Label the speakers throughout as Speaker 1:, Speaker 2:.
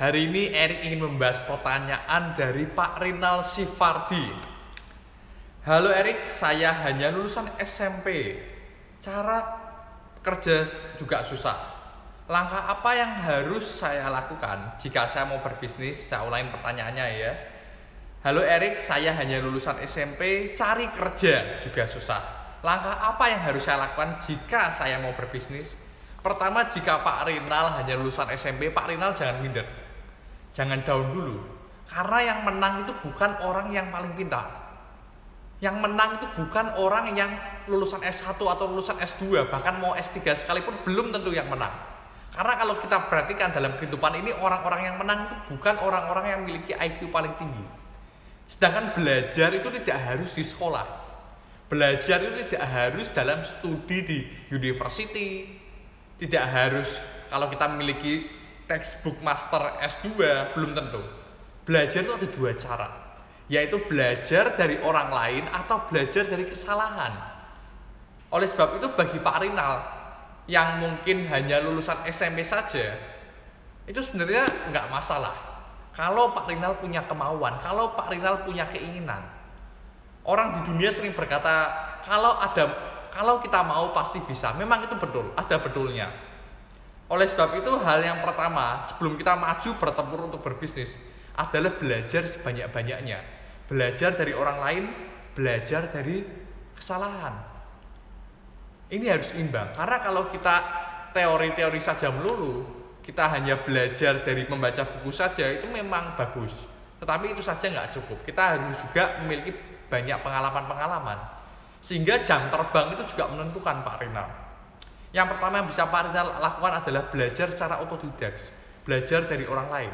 Speaker 1: Hari ini Erik ingin membahas pertanyaan dari Pak Rinal Sifardi. Halo Erik, saya hanya lulusan SMP. Cara kerja juga susah. Langkah apa yang harus saya lakukan jika saya mau berbisnis? Saya ulangi pertanyaannya ya. Halo Erik, saya hanya lulusan SMP, cari kerja juga susah. Langkah apa yang harus saya lakukan jika saya mau berbisnis? Pertama, jika Pak Rinal hanya lulusan SMP, Pak Rinal jangan minder. Jangan down dulu. Karena yang menang itu bukan orang yang paling pintar. Yang menang itu bukan orang yang lulusan S1 atau lulusan S2, bahkan mau S3 sekalipun belum tentu yang menang. Karena kalau kita perhatikan dalam kehidupan ini orang-orang yang menang itu bukan orang-orang yang memiliki IQ paling tinggi. Sedangkan belajar itu tidak harus di sekolah. Belajar itu tidak harus dalam studi di university, tidak harus kalau kita memiliki textbook master S2 belum tentu. Belajar itu ada dua cara, yaitu belajar dari orang lain atau belajar dari kesalahan. Oleh sebab itu bagi Pak Rinal yang mungkin hanya lulusan SMP saja, itu sebenarnya nggak masalah. Kalau Pak Rinal punya kemauan, kalau Pak Rinal punya keinginan, orang di dunia sering berkata kalau ada kalau kita mau pasti bisa. Memang itu betul, ada betulnya. Oleh sebab itu hal yang pertama sebelum kita maju bertempur untuk berbisnis adalah belajar sebanyak-banyaknya. Belajar dari orang lain, belajar dari kesalahan. Ini harus imbang karena kalau kita teori-teori saja melulu, kita hanya belajar dari membaca buku saja itu memang bagus. Tetapi itu saja nggak cukup. Kita harus juga memiliki banyak pengalaman-pengalaman sehingga jam terbang itu juga menentukan Pak Rinal. Yang pertama yang bisa Pak Rinal lakukan adalah belajar secara otodidak, belajar dari orang lain.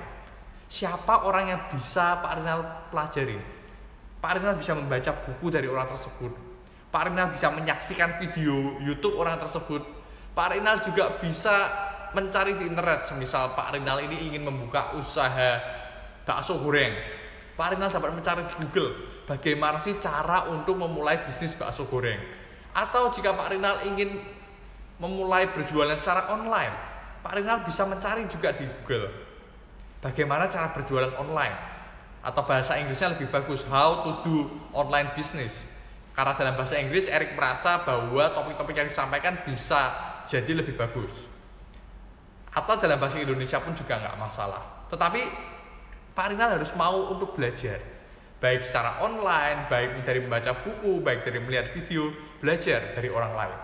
Speaker 1: Siapa orang yang bisa Pak Rinal pelajari? Pak Rinal bisa membaca buku dari orang tersebut. Pak Rinal bisa menyaksikan video YouTube orang tersebut. Pak Rinal juga bisa mencari di internet, semisal Pak Rinal ini ingin membuka usaha bakso goreng. Pak Rinal dapat mencari di Google bagaimana sih cara untuk memulai bisnis bakso goreng. Atau jika Pak Rinal ingin memulai berjualan secara online, Pak Rinal bisa mencari juga di Google bagaimana cara berjualan online. Atau bahasa Inggrisnya lebih bagus, how to do online business. Karena dalam bahasa Inggris, Erik merasa bahwa topik-topik yang disampaikan bisa jadi lebih bagus. Atau dalam bahasa Indonesia pun juga nggak masalah. Tetapi Pak Rinal harus mau untuk belajar baik secara online, baik dari membaca buku, baik dari melihat video, belajar dari orang lain.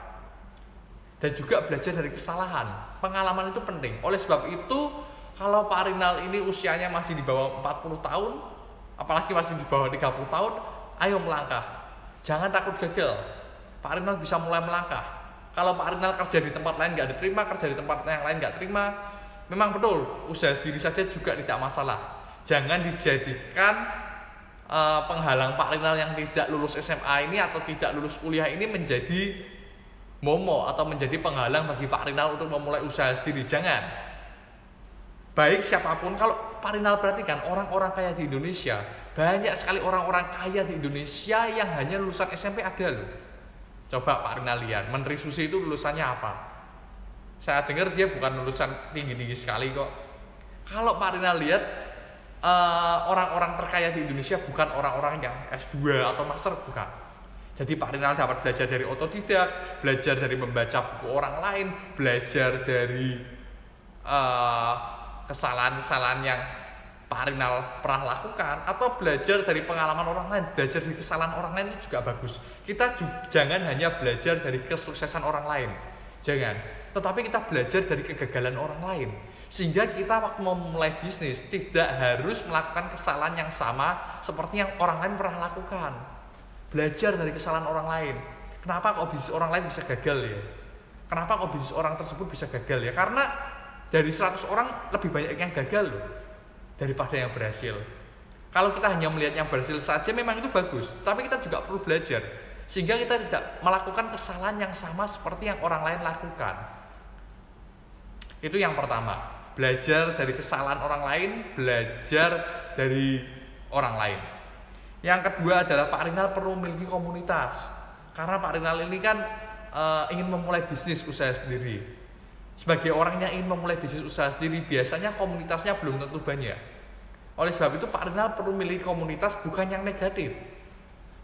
Speaker 1: Dan juga belajar dari kesalahan. Pengalaman itu penting. Oleh sebab itu, kalau Pak Rinal ini usianya masih di bawah 40 tahun, apalagi masih di bawah 30 tahun, ayo melangkah. Jangan takut gagal. Pak Rinal bisa mulai melangkah. Kalau Pak Rinal kerja di tempat lain nggak diterima, kerja di tempat yang lain nggak terima, memang betul, usaha sendiri saja juga tidak masalah. Jangan dijadikan uh, penghalang Pak Rinal yang tidak lulus SMA ini atau tidak lulus kuliah ini menjadi momo atau menjadi penghalang bagi Pak Rinal untuk memulai usaha sendiri. Jangan. Baik siapa pun, kalau Pak Rinal perhatikan orang-orang kaya di Indonesia, banyak sekali orang-orang kaya di Indonesia yang hanya lulusan SMP ada loh. Coba Pak Rinal lihat, Menteri Susi itu lulusannya apa? Saya dengar dia bukan lulusan tinggi-tinggi sekali kok. Kalau Pak Rinal lihat, Eh, orang-orang uh, terkaya di Indonesia bukan orang-orang yang S2 atau master bukan. Jadi Pak Rinal dapat belajar dari otodidak, belajar dari membaca buku orang lain, belajar dari uh, kesalahan-kesalahan yang Pak Rinal pernah lakukan atau belajar dari pengalaman orang lain, belajar dari kesalahan orang lain itu juga bagus. Kita juga, jangan hanya belajar dari kesuksesan orang lain, jangan. Tetapi kita belajar dari kegagalan orang lain sehingga kita waktu memulai bisnis tidak harus melakukan kesalahan yang sama seperti yang orang lain pernah lakukan. Belajar dari kesalahan orang lain. Kenapa kok bisnis orang lain bisa gagal ya? Kenapa kok bisnis orang tersebut bisa gagal ya? Karena dari 100 orang lebih banyak yang gagal loh daripada yang berhasil. Kalau kita hanya melihat yang berhasil saja memang itu bagus, tapi kita juga perlu belajar sehingga kita tidak melakukan kesalahan yang sama seperti yang orang lain lakukan. Itu yang pertama belajar dari kesalahan orang lain, belajar dari orang lain. Yang kedua adalah Pak Rinal perlu memiliki komunitas. Karena Pak Rinal ini kan e, ingin memulai bisnis usaha sendiri. sebagai orang yang ingin memulai bisnis usaha sendiri biasanya komunitasnya belum tentu banyak oleh sebab itu Pak Rinal perlu milih komunitas bukan yang negatif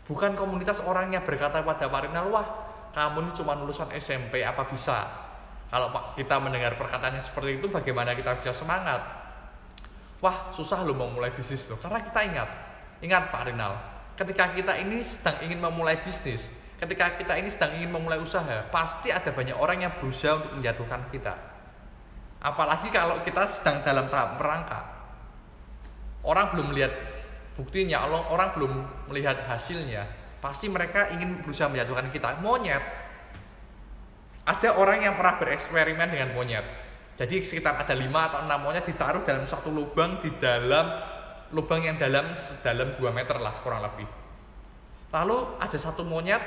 Speaker 1: bukan komunitas orang yang berkata pada Pak Rinal wah kamu ini cuma lulusan SMP apa bisa kalau kita mendengar perkataannya seperti itu bagaimana kita bisa semangat wah susah loh mau mulai bisnis loh karena kita ingat ingat Pak Rinal ketika kita ini sedang ingin memulai bisnis ketika kita ini sedang ingin memulai usaha, pasti ada banyak orang yang berusaha untuk menjatuhkan kita. Apalagi kalau kita sedang dalam tahap merangkak. Orang belum melihat buktinya, orang belum melihat hasilnya. Pasti mereka ingin berusaha menjatuhkan kita. Monyet. Ada orang yang pernah bereksperimen dengan monyet. Jadi sekitar ada 5 atau 6 monyet ditaruh dalam satu lubang di dalam lubang yang dalam dalam 2 meter lah kurang lebih. Lalu ada satu monyet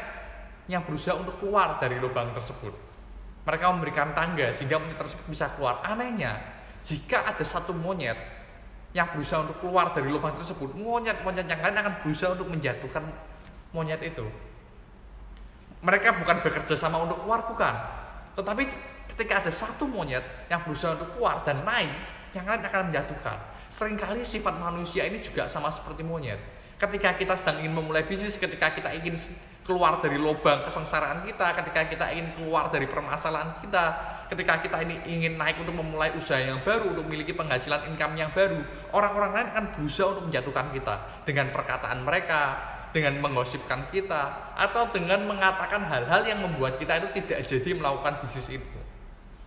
Speaker 1: yang berusaha untuk keluar dari lubang tersebut. Mereka memberikan tangga sehingga monyet tersebut bisa keluar. Anehnya, jika ada satu monyet yang berusaha untuk keluar dari lubang tersebut, monyet-monyet yang lain akan berusaha untuk menjatuhkan monyet itu. Mereka bukan bekerja sama untuk keluar, bukan. Tetapi ketika ada satu monyet yang berusaha untuk keluar dan naik, yang lain akan menjatuhkan. Seringkali sifat manusia ini juga sama seperti monyet. Ketika kita sedang ingin memulai bisnis, ketika kita ingin keluar dari lubang kesengsaraan kita, ketika kita ingin keluar dari permasalahan kita, ketika kita ini ingin naik untuk memulai usaha yang baru, untuk memiliki penghasilan income yang baru, orang-orang lain akan berusaha untuk menjatuhkan kita dengan perkataan mereka, dengan menggosipkan kita, atau dengan mengatakan hal-hal yang membuat kita itu tidak jadi melakukan bisnis itu.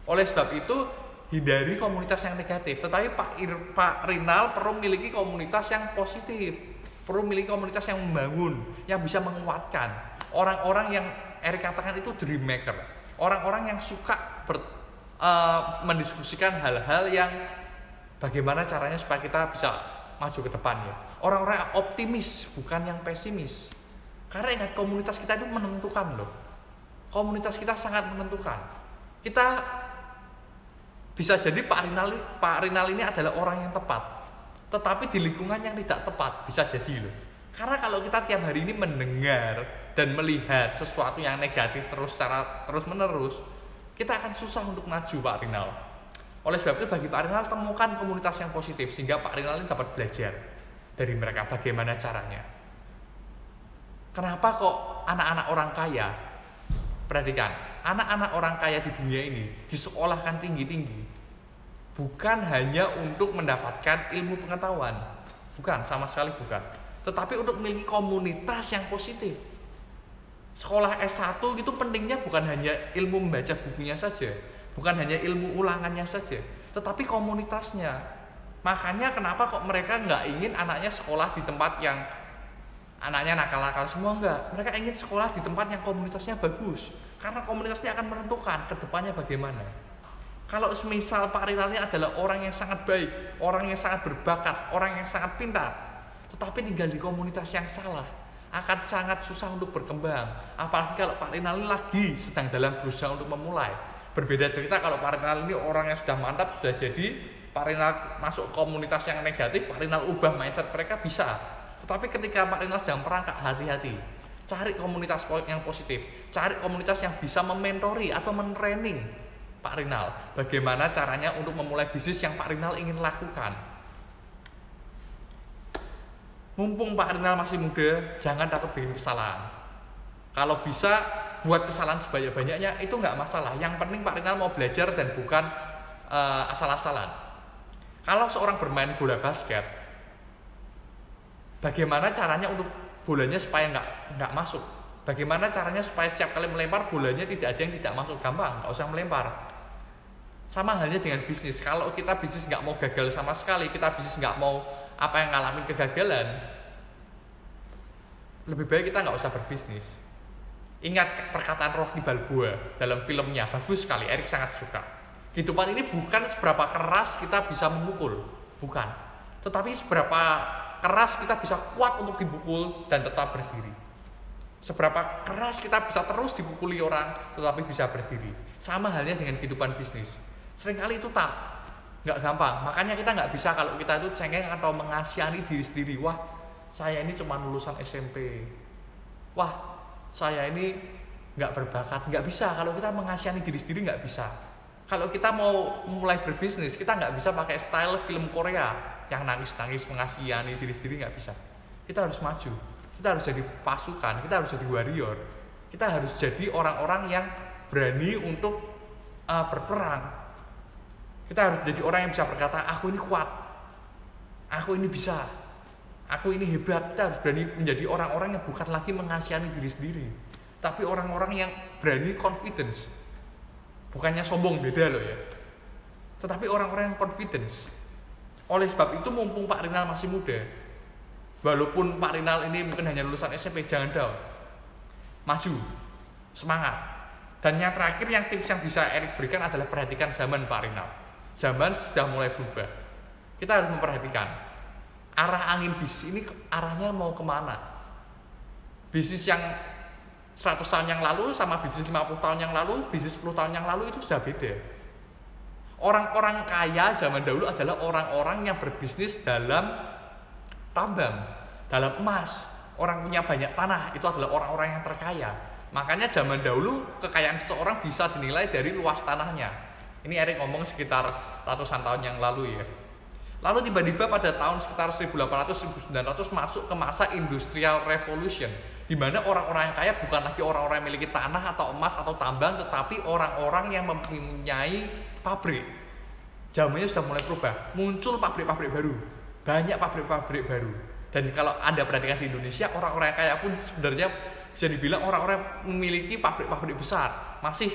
Speaker 1: Oleh sebab itu, hindari komunitas yang negatif. Tetapi Pak, Ir, Pak Rinal perlu memiliki komunitas yang positif perlu memiliki komunitas yang membangun, yang bisa menguatkan. Orang-orang yang Erik katakan itu dream maker, orang-orang yang suka ber, uh, mendiskusikan hal-hal yang bagaimana caranya supaya kita bisa maju ke depannya. Orang-orang yang optimis, bukan yang pesimis. Karena ingat komunitas kita itu menentukan loh. Komunitas kita sangat menentukan. Kita bisa jadi Pak Rinal, Pak Rinal ini adalah orang yang tepat tetapi di lingkungan yang tidak tepat bisa jadi loh. Karena kalau kita tiap hari ini mendengar dan melihat sesuatu yang negatif terus secara terus menerus kita akan susah untuk maju Pak Rinal. Oleh sebab itu bagi Pak Rinal temukan komunitas yang positif sehingga Pak Rinal ini dapat belajar dari mereka bagaimana caranya. Kenapa kok anak-anak orang kaya? Perhatikan anak-anak orang kaya di dunia ini disekolahkan tinggi-tinggi. Bukan hanya untuk mendapatkan ilmu pengetahuan, bukan sama sekali bukan, tetapi untuk memiliki komunitas yang positif. Sekolah S1 itu pentingnya bukan hanya ilmu membaca bukunya saja, bukan hanya ilmu ulangannya saja, tetapi komunitasnya. Makanya kenapa kok mereka nggak ingin anaknya sekolah di tempat yang anaknya nakal-nakal semua enggak. Mereka ingin sekolah di tempat yang komunitasnya bagus. Karena komunitasnya akan menentukan ke depannya bagaimana. Kalau semisal Pak Rinal ini adalah orang yang sangat baik, orang yang sangat berbakat, orang yang sangat pintar, tetapi tinggal di komunitas yang salah, akan sangat susah untuk berkembang. Apalagi kalau Pak Rinal ini lagi sedang dalam berusaha untuk memulai. Berbeda cerita kalau Pak Rinal ini orang yang sudah mantap, sudah jadi, Pak Rinal masuk komunitas yang negatif, Pak Rinal ubah mindset mereka bisa. Tetapi ketika Pak Rinal sedang perangkat, hati-hati. Cari komunitas yang positif, cari komunitas yang bisa mementori atau mentraining Pak Rinal. Bagaimana caranya untuk memulai bisnis yang Pak Rinal ingin lakukan? Mumpung Pak Rinal masih muda, jangan takut bikin kesalahan. Kalau bisa buat kesalahan sebanyak-banyaknya itu nggak masalah. Yang penting Pak Rinal mau belajar dan bukan uh, asal-asalan. Kalau seorang bermain bola basket, bagaimana caranya untuk bolanya supaya nggak nggak masuk? Bagaimana caranya supaya setiap kali melempar bolanya tidak ada yang tidak masuk gampang, nggak usah melempar. Sama halnya dengan bisnis. Kalau kita bisnis nggak mau gagal sama sekali, kita bisnis nggak mau apa yang ngalamin kegagalan, lebih baik kita nggak usah berbisnis. Ingat perkataan Rocky Balboa dalam filmnya, bagus sekali, Erik sangat suka. Kehidupan ini bukan seberapa keras kita bisa memukul, bukan. Tetapi seberapa keras kita bisa kuat untuk dipukul dan tetap berdiri. Seberapa keras kita bisa terus dipukuli orang tetapi bisa berdiri. Sama halnya dengan kehidupan bisnis. Seringkali itu tak nggak gampang. Makanya kita nggak bisa kalau kita itu cengeng atau mengasihani diri sendiri. Wah saya ini cuma lulusan SMP wah saya ini nggak berbakat. Nggak bisa. Kalau kita mengasihani diri sendiri nggak bisa. Kalau kita mau mulai berbisnis, kita nggak bisa pakai style film Korea yang nangis-nangis mengasihani diri sendiri nggak bisa. Kita harus maju. Kita harus jadi pasukan. Kita harus jadi warrior. Kita harus jadi orang-orang yang berani untuk uh, berperang. Kita harus jadi orang yang bisa berkata, aku ini kuat, aku ini bisa, aku ini hebat. Kita harus berani menjadi orang-orang yang bukan lagi mengasihani diri sendiri, tapi orang-orang yang berani confidence bukannya sombong beda loh ya tetapi orang-orang yang confidence oleh sebab itu mumpung Pak Rinal masih muda walaupun Pak Rinal ini mungkin hanya lulusan SMP jangan down maju semangat. Dan yang terakhir yang tips yang bisa Erik berikan adalah perhatikan zaman Pak Rinal. Zaman sudah mulai berubah. Kita harus memperhatikan arah angin bis ini arahnya mau ke mana? Bisnis yang 100 tahun yang lalu sama bisnis 50 tahun yang lalu, bisnis 10 tahun yang lalu itu sudah beda. Orang-orang kaya zaman dahulu adalah orang-orang yang berbisnis dalam tambang, dalam emas. Orang punya banyak tanah, itu adalah orang-orang yang terkaya. Makanya zaman dahulu kekayaan seseorang bisa dinilai dari luas tanahnya. Ini Erik ngomong sekitar ratusan tahun yang lalu ya. Lalu tiba-tiba pada tahun sekitar 1800-1900 masuk ke masa industrial revolution di mana orang-orang yang kaya bukan lagi orang-orang yang memiliki tanah atau emas atau tambang tetapi orang-orang yang mempunyai pabrik. Zamannya sudah mulai berubah. Muncul pabrik-pabrik baru. Banyak pabrik-pabrik baru. Dan kalau anda perhatikan di Indonesia orang-orang yang kaya pun sebenarnya bisa dibilang orang-orang memiliki pabrik-pabrik besar. Masih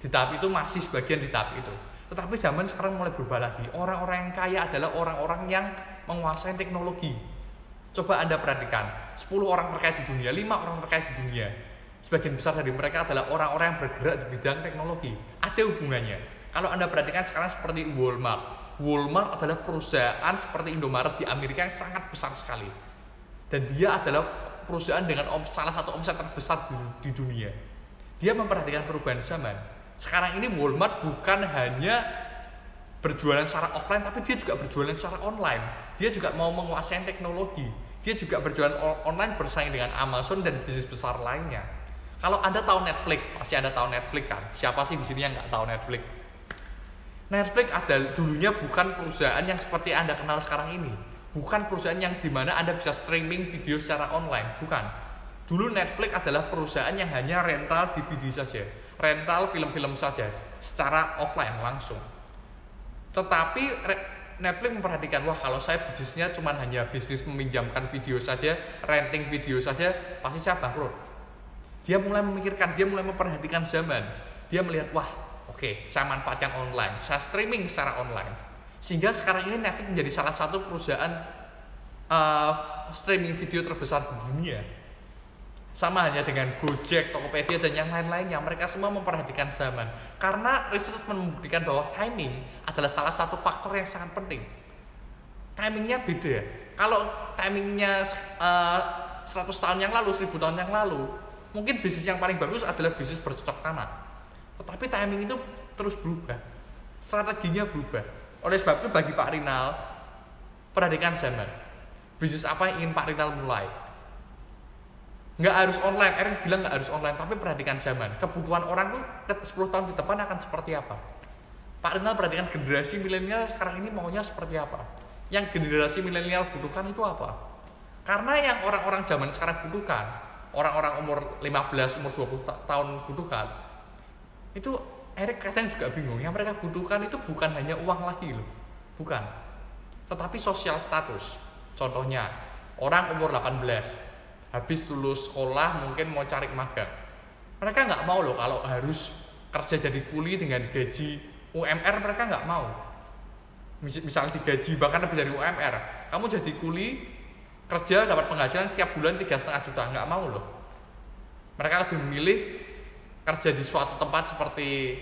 Speaker 1: di tahap itu masih sebagian di tahap itu tetapi zaman sekarang mulai berubah lagi orang-orang yang kaya adalah orang-orang yang menguasai teknologi Coba Anda perhatikan, 10 orang terkait di dunia, 5 orang terkait di dunia. Sebagian besar dari mereka adalah orang-orang yang bergerak di bidang teknologi. Ada hubungannya. Kalau Anda perhatikan sekarang seperti Walmart. Walmart adalah perusahaan seperti Indomaret di Amerika yang sangat besar sekali. Dan dia adalah perusahaan dengan salah satu omset terbesar di dunia. Dia memperhatikan perubahan zaman. Sekarang ini Walmart bukan hanya berjualan secara offline, tapi dia juga berjualan secara online. Dia juga mau menguasai teknologi. Dia juga berjualan online bersaing dengan Amazon dan bisnis besar lainnya. Kalau anda tahu Netflix pasti anda tahu Netflix kan? Siapa sih di sini yang nggak tahu Netflix? Netflix ada dulunya bukan perusahaan yang seperti anda kenal sekarang ini. Bukan perusahaan yang di mana anda bisa streaming video secara online bukan. Dulu Netflix adalah perusahaan yang hanya rental DVD saja rental film-film saja secara offline langsung tetapi Netflix memperhatikan wah kalau saya bisnisnya cuma hanya bisnis meminjamkan video saja, renting video saja, pasti saya bangkrut. Dia mulai memikirkan, dia mulai memperhatikan zaman. Dia melihat wah, oke, okay, saya manfaatkan online, saya streaming secara online. Sehingga sekarang ini Netflix menjadi salah satu perusahaan uh, streaming video terbesar di dunia sama halnya dengan Gojek, Tokopedia dan yang lain-lainnya, mereka semua memperhatikan zaman. Karena riset membuktikan bahwa timing adalah salah satu faktor yang sangat penting. Timingnya beda. Kalau timingnya uh, eh, 100 tahun yang lalu, 1000 tahun yang lalu, mungkin bisnis yang paling bagus adalah bisnis bercocok tanam. Tetapi timing itu terus berubah. Strateginya berubah. Oleh sebab itu bagi Pak Rinal, perhatikan zaman. Bisnis apa yang ingin Pak Rinal mulai? Nggak harus online. Erin bilang nggak harus online. Tapi perhatikan zaman. Kebutuhan orang tuh 10 tahun di depan akan seperti apa? Pak Rinal perhatikan generasi milenial sekarang ini maunya seperti apa? Yang generasi milenial butuhkan itu apa? Karena yang orang-orang zaman sekarang butuhkan orang-orang umur 15 umur 20 tahun butuhkan itu Erik kadang juga bingung. Yang mereka butuhkan itu bukan hanya uang lagi loh. Bukan. Tetapi sosial status. Contohnya orang umur 18 habis lulus sekolah mungkin mau cari magang. Mereka nggak mau loh kalau harus kerja jadi kuli dengan gaji UMR mereka nggak mau. Misalnya digaji bahkan lebih dari UMR kamu jadi kuli kerja dapat penghasilan setiap bulan tiga setengah juta. Nggak mau loh. Mereka lebih memilih kerja di suatu tempat seperti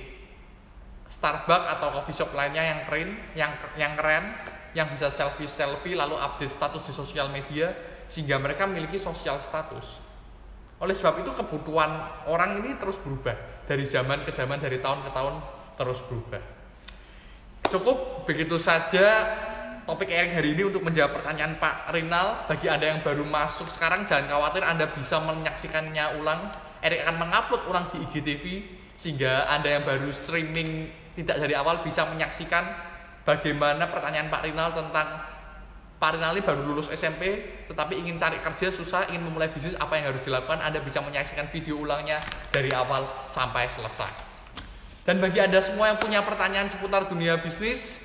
Speaker 1: Starbucks atau coffee shop lainnya yang keren yang yang keren yang bisa selfie selfie lalu update status di sosial media sehingga mereka memiliki sosial status. Oleh sebab itu kebutuhan orang ini terus berubah dari zaman ke zaman, dari tahun ke tahun terus berubah. Cukup begitu saja topik Erik hari ini untuk menjawab pertanyaan Pak Rinal. Bagi Anda yang baru masuk sekarang jangan khawatir Anda bisa menyaksikannya ulang. Erik akan mengupload ulang di IGTV sehingga Anda yang baru streaming tidak dari awal bisa menyaksikan bagaimana pertanyaan Pak Rinal tentang Pak baru lulus SMP tetapi ingin cari kerja susah, ingin memulai bisnis apa yang harus dilakukan, Anda bisa menyaksikan video ulangnya dari awal sampai selesai. Dan bagi Anda semua yang punya pertanyaan seputar dunia bisnis,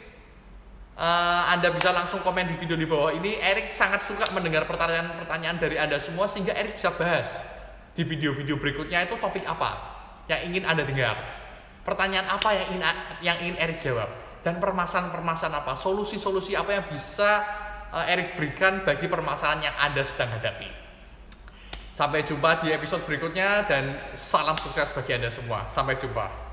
Speaker 1: uh, Anda bisa langsung komen di video di bawah ini. Erik sangat suka mendengar pertanyaan-pertanyaan dari Anda semua sehingga Erik bisa bahas di video-video berikutnya itu topik apa yang ingin Anda dengar. Pertanyaan apa yang ingin yang ingin Erik jawab dan permasalahan-permasalahan apa, solusi-solusi apa yang bisa uh, Erik berikan bagi permasalahan yang Anda sedang hadapi. Sampai jumpa di episode berikutnya dan salam sukses bagi Anda semua. Sampai jumpa.